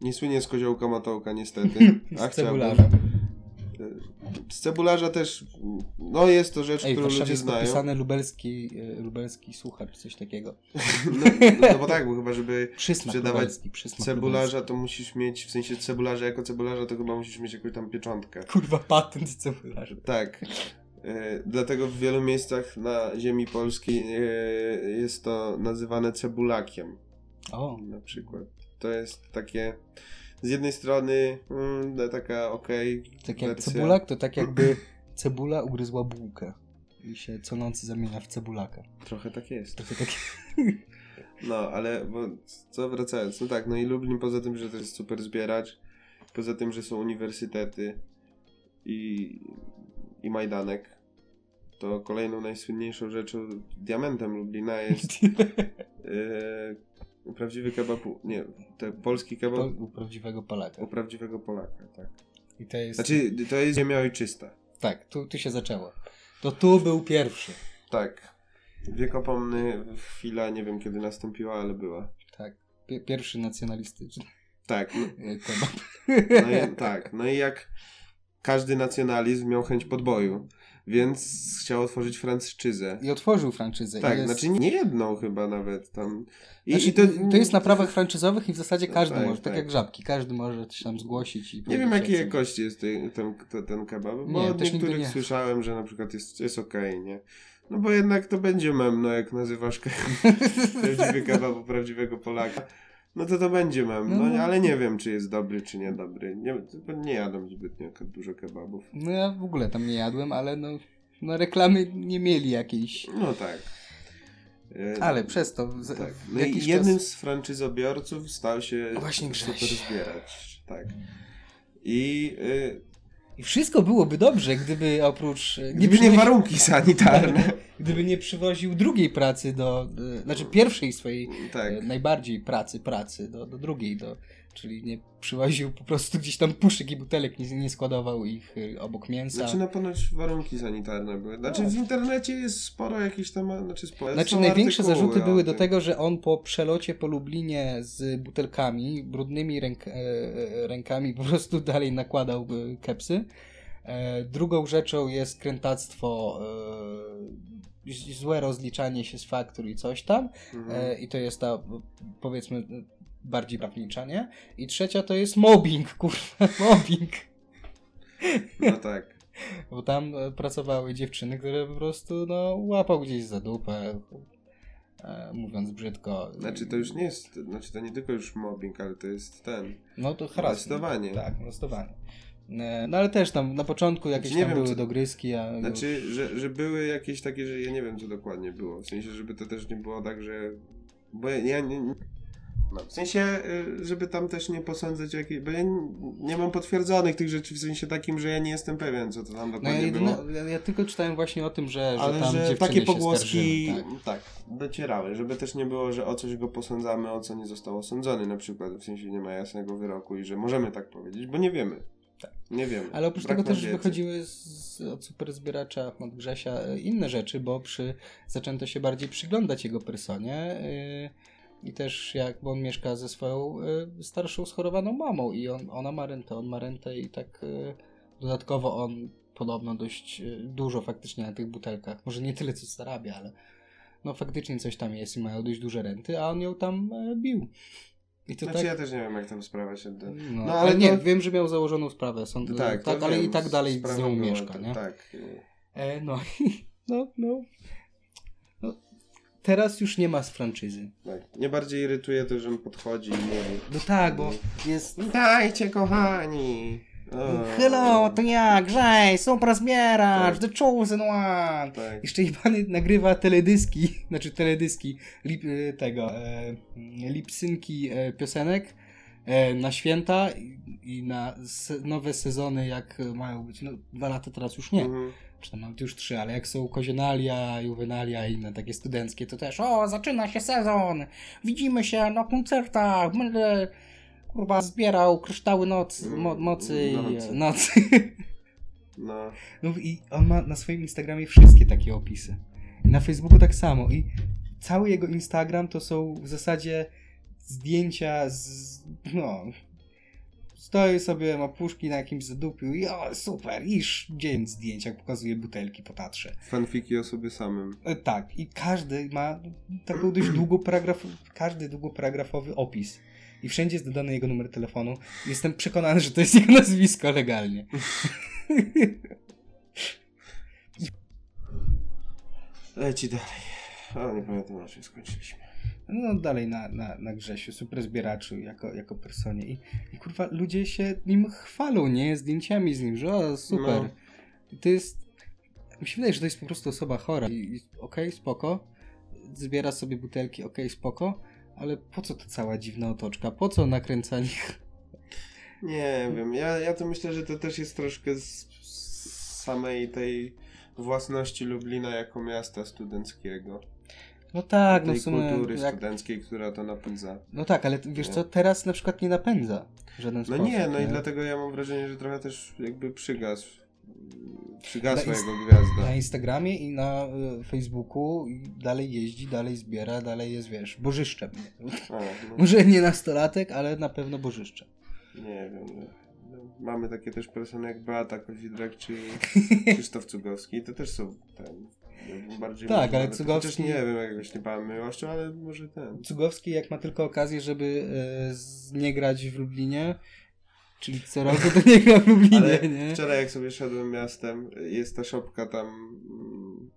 Nie słynie z koziołka matołka niestety. Z a chciałbym. Z cebularza też, no jest to rzecz, Ej, którą ludzie jest znają. podpisany lubelski, e, lubelski słuchacz, coś takiego. No, no, no bo tak, bo chyba żeby Przysmak sprzedawać lubelski, przysmak cebularza, to musisz mieć, w sensie cebularza jako cebularza, to chyba musisz mieć jakąś tam pieczątkę. Kurwa, patent cebularza. Tak. E, Dlatego w wielu miejscach na ziemi polskiej e, jest to nazywane cebulakiem O, na przykład. To jest takie z jednej strony mm, taka okej tak jak wersja. cebulak, to tak jakby cebula ugryzła bułkę i się co nocy zamienia w cebulaka. Trochę tak jest. Trochę tak... No, ale bo, co wracając, no tak, no i Lublin poza tym, że to jest super zbieracz, poza tym, że są uniwersytety i, i Majdanek, to kolejną najsłynniejszą rzeczą, diamentem Lublina jest e, prawdziwy kebab, u- nie, te, polski kebab Po, u prawdziwego Polaka. u prawdziwego Polaka, tak. I to jest... Znaczy, to jest ziemia ojczysta. Tak, tu, tu się zaczęło. To tu był pierwszy. Tak. Wiekopomny chwila, nie wiem kiedy nastąpiła, ale była. Tak. Pie- Pierwszy nacjonalistyczny Tak, no, kebab. No i, tak, no i jak każdy nacjonalizm miał chęć podboju, więc chciał otworzyć franczyzę. I otworzył franczyzę. Tak, jest... znaczy nie jedną chyba nawet tam. I, Znaczy, i to, to jest na prawach franczyzowych i w zasadzie No każdy tak, może, tak, tak. jak żabki, każdy może się tam zgłosić. I Nie wiem jakiej jakości jest ten, ten, ten, kebab, bo Nie, od niektórych nie. słyszałem, że na przykład jest, jest okej, nie? No bo jednak to będzie mem, no jak nazywasz prawdziwy kebab prawdziwego Polaka. No to to będzie mem, no, No, no. ale nie wiem, czy jest dobry, czy niedobry. Nie, nie jadam zbytnio dużo kebabów. No ja w ogóle tam nie jadłem, ale no, no reklamy nie mieli jakiejś. No tak. E, Ale przez to z, Tak. No i jednym czas... z franczyzobiorców stał się Właśnie super Grześ. zbieracz. Tak. I y, I wszystko byłoby dobrze, gdyby oprócz... e, gdyby nie warunki sanitarne. Gdyby nie przywoził drugiej pracy do... e, Znaczy pierwszej swojej tak. e, najbardziej pracy, pracy do, do drugiej, do, czyli nie przywoził po prostu gdzieś tam puszek i butelek, nie, nie składował ich e, obok mięsa. Znaczy no ponoć warunki sanitarne były. Znaczy No. w internecie jest sporo jakichś tam, znaczy sporo. Znaczy największe zarzuty były do tego, że on po przelocie po Lublinie z butelkami, brudnymi ręk, e, e, rękami po prostu dalej nakładał kepsy. E, drugą rzeczą jest krętactwo, złe rozliczanie się z faktur i coś tam. Mhm. I to jest ta, powiedzmy, bardziej prawnicza, nie? I trzecia to jest mobbing, kurwa, mobbing. No tak. Bo tam e, pracowały dziewczyny, które po prostu no, łapał gdzieś za dupę, e, mówiąc brzydko. Znaczy to już nie jest, znaczy to nie tylko już mobbing, ale to jest ten. No to harassment. Molestowanie. Tak, molestowanie. E, No ale też tam na początku jakieś Znaczy, nie tam wiem, były czy- dogryzki, a Znaczy, że, że były jakieś takie, że ja nie wiem co dokładnie było. W sensie, żeby to też nie było tak, że. Bo ja, ja nie. No, w sensie, y, żeby tam też nie posądzać jakiej. Bo ja nie, mam potwierdzonych tych rzeczy w sensie takim, że ja nie jestem pewien, co to tam no ja, dokładnie było. ja, ja tylko czytałem właśnie o tym, że, że Ale tam że takie pogłoski skarżyły, tak. tak. docierały, żeby też nie było, że o coś go posądzamy, o co nie został osądzony na przykład, w sensie nie ma jasnego wyroku i że możemy tak powiedzieć, bo nie wiemy. Nie wiem. Ale oprócz tego też wiedzy. wychodziły z, od super zbieracza, od Grzesia e, inne rzeczy, bo przy, zaczęto się bardziej przyglądać jego personie yy, i też jak, bo on mieszka ze swoją yy, starszą schorowaną mamą i on, ona ma rentę, on ma rentę i tak yy, dodatkowo on podobno dość yy, dużo faktycznie na tych butelkach, może nie tyle co zarabia, ale no faktycznie coś tam jest i mają dość duże renty, a on ją tam bił. I to Znaczy tak... ja też nie wiem, jak tam sprawa się... Da. No, No, ale, nie, to- wiem, że miał założoną sprawę, sąd, tak, to ale wiem, i tak dalej z nią mieszka, to- nie? Tak. E, no, no, no. Teraz już nie ma z franczyzy. tak. Mnie bardziej irytuje to, że on podchodzi i mówi No tak, bo jest... Witajcie kochani! O, Hello, to ja, Grzej, super zbieracz, Tak. the chosen one. Tak. Jeszcze Iwany nagrywa teledyski, znaczy teledyski lip, e, tego, e, lipsynki e, piosenek e, na święta i, i na se, nowe sezony, jak mają być, no dwa lata teraz już nie, Mhm. Czy tam nawet już trzy, ale jak są kozionalia, juwenalia i inne takie studenckie, to też o, zaczyna się sezon, widzimy się na koncertach, będę kurwa zbierał kryształy nocy, mo, mocy i Nocy. nocy. No. No i on ma na swoim Instagramie wszystkie takie opisy. I na Facebooku tak samo. I cały jego Instagram to są w zasadzie zdjęcia z. No. Stoi sobie, ma puszki na jakimś zadupiu i o, super, iż dzień zdjęć, jak pokazuje butelki po Tatrze. Fanfiki o sobie samym. E, Tak, i każdy ma taką dość długoparagraf, każdy długoparagrafowy opis. I wszędzie jest dodany jego numer telefonu. Jestem przekonany, że to jest jego nazwisko legalnie. Leci dalej. O, nie pamiętam na czym skończyliśmy. No dalej na, na, na Grzesiu, super zbieraczu jako, jako personie. I, I kurwa, ludzie się nim chwalą, nie? Zdjęciami z nim, że o, super. No. To jest... Mi się wydaje, że to jest po prostu osoba chora. I, i okej, spoko. Zbiera sobie butelki, okej, spoko. Ale po co ta cała dziwna otoczka? Po co nakręcanie? Nie wiem, ja, ja to myślę, że to też jest troszkę z, z samej tej własności Lublina jako miasta studenckiego. No tak, no tej w sumie... kultury Jak... studenckiej, która to napędza. No tak, ale wiesz co, teraz na przykład nie napędza w żaden No sposób. nie, no i dlatego ja mam wrażenie, że trochę też jakby przygasł. Przygasła Na jego Na gwiazda. Instagramie i na y, Facebooku dalej jeździ, dalej zbiera, dalej jest, wiesz, bożyszczem. A, no, Może nie nastolatek, ale na pewno bożyszczem. nie wiem. No. No, Mamy takie też persony jak Beata Kozidrak czy Krzysztof Cugowski. To też są ten. Bym Bardziej Tak, ale Cugowski- Chociaż nie wiem, jakoś nie pałem miłością, ale może ten. Cugowski, jak ma tylko okazję, żeby z, nie grać w Lublinie, czyli co roku to nie gra w Lublinie, Ale nie? wczoraj jak sobie szedłem miastem, jest ta szopka tam mm,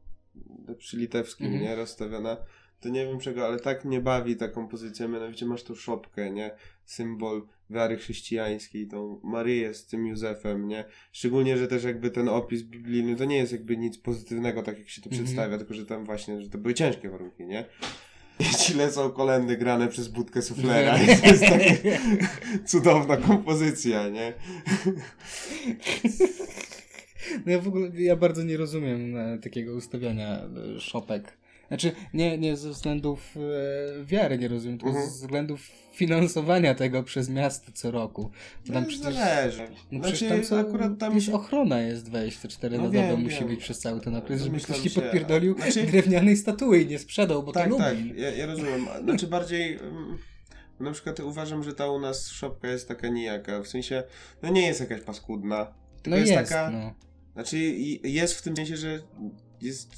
przy Litewskim, Mhm. nie, rozstawiona, to nie wiem czego, ale tak mnie bawi ta kompozycja, mianowicie masz tą szopkę, nie, symbol wiary chrześcijańskiej, tą Maryję z tym Józefem, nie, szczególnie, że też jakby ten opis biblijny, to nie jest jakby nic pozytywnego, tak jak się to Mhm. przedstawia, tylko że tam właśnie, że to były ciężkie warunki, nie. I ci lecą kolendy grane przez budkę suflera i to jest taka cudowna kompozycja, nie. No ja w ogóle, ja bardzo nie rozumiem e, takiego ustawiania e, szopek. Znaczy, nie, nie ze względów e, wiary nie rozumiem, tylko Mhm. ze względów finansowania tego przez miasto co roku. Tam No, przecież, zależy. no Znaczy, przecież tam co, akurat tam się- ochrona jest 24 No na dobę wiem, musi wiem. być przez cały ten okres, żeby Domyślam ktoś ci się, podpierdolił znaczy- drewnianej statui i nie sprzedał, bo tak, to tak, lubi. ja, ja rozumiem. Znaczy bardziej... Na przykład uważam, że ta u nas szopka jest taka nijaka. W sensie, no nie jest jakaś paskudna. Tylko No jest, jest, taka. no. Znaczy jest w tym sensie, że jest.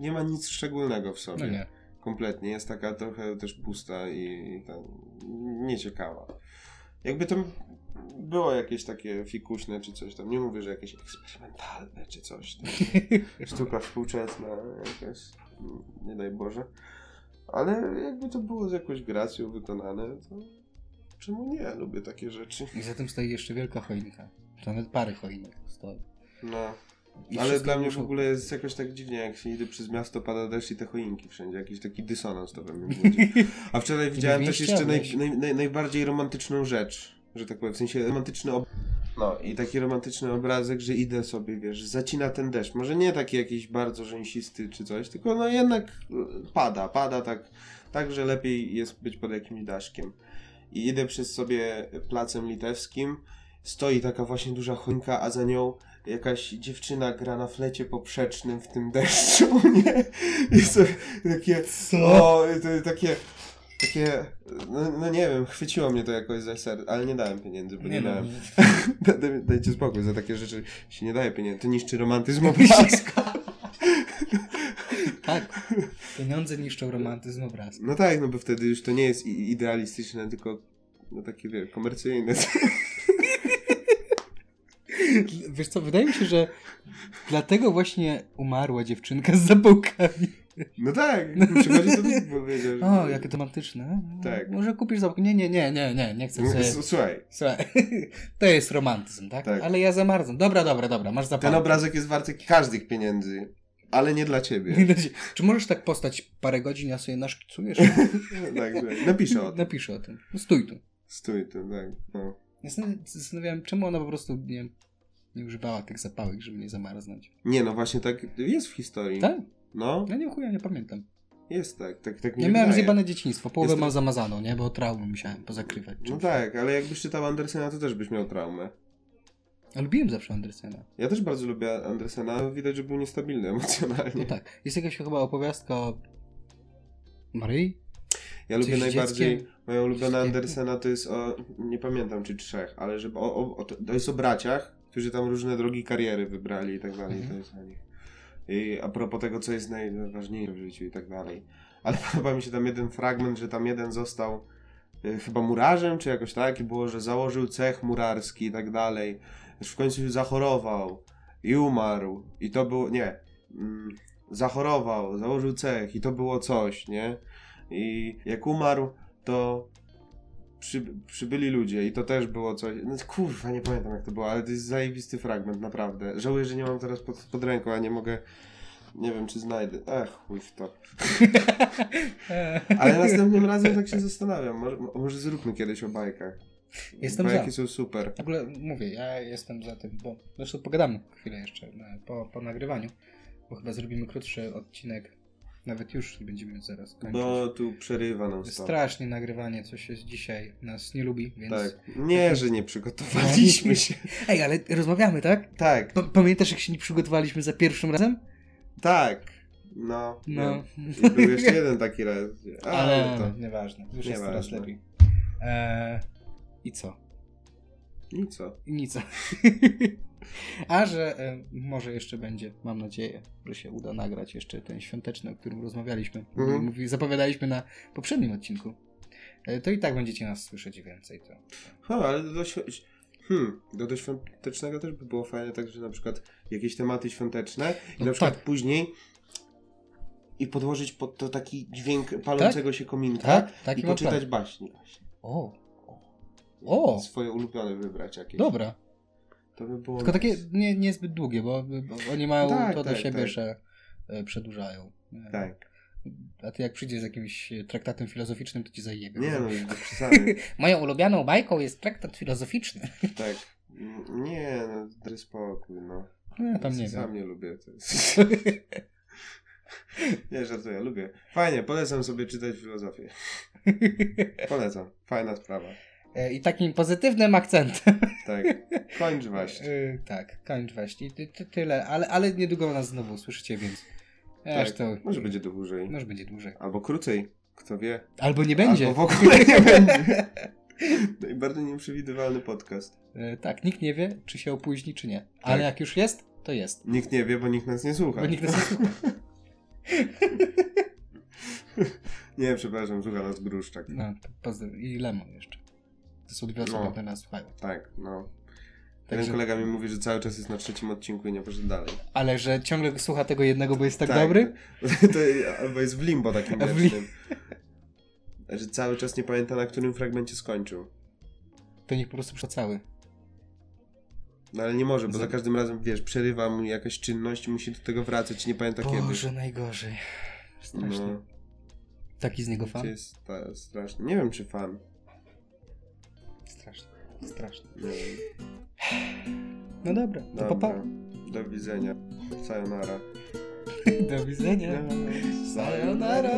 Nie ma nic szczególnego w sobie. no nie. Kompletnie. Jest taka trochę też pusta i, i tam nieciekawa. Jakby to było jakieś takie fikuśne czy coś tam. Nie mówię, że jakieś eksperymentalne czy coś. Tam. Sztuka współczesna jakaś. Nie daj Boże. Ale jakby to było z jakąś gracją wykonane, to czemu nie? Lubię takie rzeczy. I za tym stoi jeszcze wielka choinka. To nawet parę choinek stoi. No. I Ale dla mnie w ogóle jest jakoś tak dziwnie, jak się idzie przez miasto, pada deszcz i te choinki wszędzie. Jakiś taki dysonans to we mnie budzi. A wczoraj widziałem też jeszcze naj, naj, naj, najbardziej romantyczną rzecz, że tak powiem, w sensie romantyczny ob... No i taki romantyczny obrazek, że idę sobie, wiesz, zacina ten deszcz. Może nie taki jakiś bardzo rzęsisty czy coś, tylko no jednak pada, pada tak, tak, że lepiej jest być pod jakimś daszkiem. I idę przez sobie placem litewskim, stoi taka właśnie duża choinka, a za nią jakaś dziewczyna gra na flecie poprzecznym w tym deszczu, nie? I sobie takie, o, to, takie, takie, no, no nie wiem, chwyciło mnie to jakoś za serce, ale nie dałem pieniędzy, bo nie, Nie no, miałem. Da- da- Dajcie spokój, za takie rzeczy się nie daje pieniędzy, to niszczy romantyzm obrazka. tak. Pieniądze niszczą romantyzm obrazku. No tak, no bo wtedy już to nie jest idealistyczne, tylko no takie wie, komercyjne. Wiesz co, wydaje mi się, że dlatego właśnie umarła dziewczynka z zapałkami. No tak, przychodzi to powiedział. że- O, jakie to romantyczne. Tak. Może kupisz zapałki? Nie, nie, nie, nie, nie, nie chcę sobie... Słuchaj, Słuchaj, to jest romantyzm, tak? Tak. Ale ja zamarzam. Dobra, dobra, dobra, masz zapałki. ten obrazek jest warty każdych pieniędzy, ale nie dla ciebie. Czy możesz tak postać parę godzin, ja sobie naszkicujesz? tak, tak. Napiszę o tym. Napiszę o tym. No stój tu. Stój tu, tak. No. Ja zastanawiałem, czemu ona po prostu nie, nie używała tych zapałek, żeby nie zamarznąć. Nie, no właśnie tak jest w historii. Tak? No, Ja nie chuja, nie pamiętam. jest tak. tak, tak mi Ja miałem wydaje. zjebane dzieciństwo, połowę Jest mam zamazaną, nie? Bo traumę musiałem pozakrywać. No czymś. tak, ale jakbyś czytał Andersena, to też byś miał traumę. A lubiłem zawsze Andersena. Ja też bardzo lubię Andersena, widać, że był niestabilny emocjonalnie. No tak. Jest jakaś chyba opowiastka o Maryi? Ja lubię Coś z najbardziej, dzieckiem? moja ulubiona? Andersena to jest o, nie pamiętam czy trzech, ale że, o, o, o, to jest o braciach, którzy tam różne drogi kariery wybrali i tak dalej, Mhm. to jest o nich. I a propos tego, co jest najważniejsze w życiu i tak dalej. Ale podoba mi się tam jeden fragment, że tam jeden został y, chyba murarzem, czy jakoś tak, i było, że założył cech murarski i tak dalej. Aż w końcu zachorował i umarł. I to było, nie, mm, zachorował, założył cech i to było coś, nie? I jak umarł, to przy, przybyli ludzie i to też było coś. No kurwa, nie pamiętam jak to było, ale to jest zajebisty fragment, naprawdę. Żałuję, że nie mam teraz pod, pod ręką, a nie mogę. Nie wiem, czy znajdę. Ech, chuj w to. Ale następnym razem tak się zastanawiam. Może, może zróbmy kiedyś o bajkach. Jestem za. Bajki są super. W ogóle mówię, ja jestem za tym, bo zresztą pogadamy chwilę jeszcze e, po, po nagrywaniu, bo chyba zrobimy krótszy odcinek, nawet już nie będziemy zaraz kończyć. Bo tu przerywa nam stop. Strasznie nagrywanie, coś jest dzisiaj, nas nie lubi, więc... Tak. Nie, że nie przygotowaliśmy się. Ej, ale rozmawiamy, tak? Tak, Pa- Pamiętasz, jak się nie przygotowaliśmy za pierwszym razem? tak. No. No. no. Był jeszcze jeden taki raz. A, Ale no to. nieważne, już jest Nieważne. teraz lepiej. Eee, I co? I co? I nic. A że e, może jeszcze będzie, mam nadzieję, że się uda nagrać jeszcze ten świąteczny, o którym rozmawialiśmy. Mhm. Mówi, zapowiadaliśmy na poprzednim odcinku. E, to i tak będziecie nas słyszeć więcej. To. Ha, ale do, hmm, do, do świątecznego też by było fajne, tak, że na przykład jakieś tematy świąteczne i No na przykład tak. później i podłożyć pod to taki dźwięk palącego się kominka Tak, i poczytać plan. baśni właśnie. O, O. Swoje ulubione wybrać jakieś. dobra. To by było Tylko takie nice. nie, niezbyt długie, bo, bo oni mają Tak, to do tak, siebie, tak. że e, przedłużają. E, Tak. A ty jak przyjdziesz z jakimś e, traktatem filozoficznym, to ci zajebie. Nie no, przesady. Moją ulubioną bajką jest traktat filozoficzny. tak. Nie, no, daj spokój, no. No, ja tam nie Sam wiem. nie lubię. To jest... nie, żartuję, lubię. Fajnie, polecam sobie czytać filozofię. Polecam. Fajna sprawa. E, I takim pozytywnym akcentem. Tak. Kończ właśnie. E, tak, kończ właśnie. Ty, ty, tyle, ale, ale niedługo nas znowu usłyszycie, więc. Aż Tak. to. Może będzie dłużej. Może będzie dłużej. Albo krócej. Kto wie. Albo nie będzie. Albo w ogóle nie będzie. Najbardziej nieprzewidywalny podcast. E, tak, nikt nie wie, czy się opóźni, czy nie. Ale Tak. jak już jest, to jest. Nikt nie wie, bo nikt nas nie słucha. Bo nikt nas nie słucha. Nie, przepraszam, słucha nas Gruszczak. No, to pozdro- I Lemon jeszcze. To są dwie osoby, No. które nas słuchają. Tak, no. Także- Jeden kolega mi mówi, że cały czas jest na trzecim odcinku i nie poszedł dalej. Ale że ciągle słucha tego jednego, bo jest tak, dobry? To, albo jest w limbo takim wiecznym. Że cały czas nie pamięta, na którym fragmencie skończył. To niech po prostu przeczyta cały. No ale nie może, bo Za- każdym razem, wiesz, przerywa mu jakaś czynność i musi do tego wracać, nie pamięta Boże, najgorzej. kiedy. Strasznie. No, Taki z niego fan? to jest ta, straszne. Nie wiem, czy fan. Strasznie. Nie wiem. No dobra, to Dobra. papa. Do widzenia. Sayonara. Do widzenia. No. Sayonara.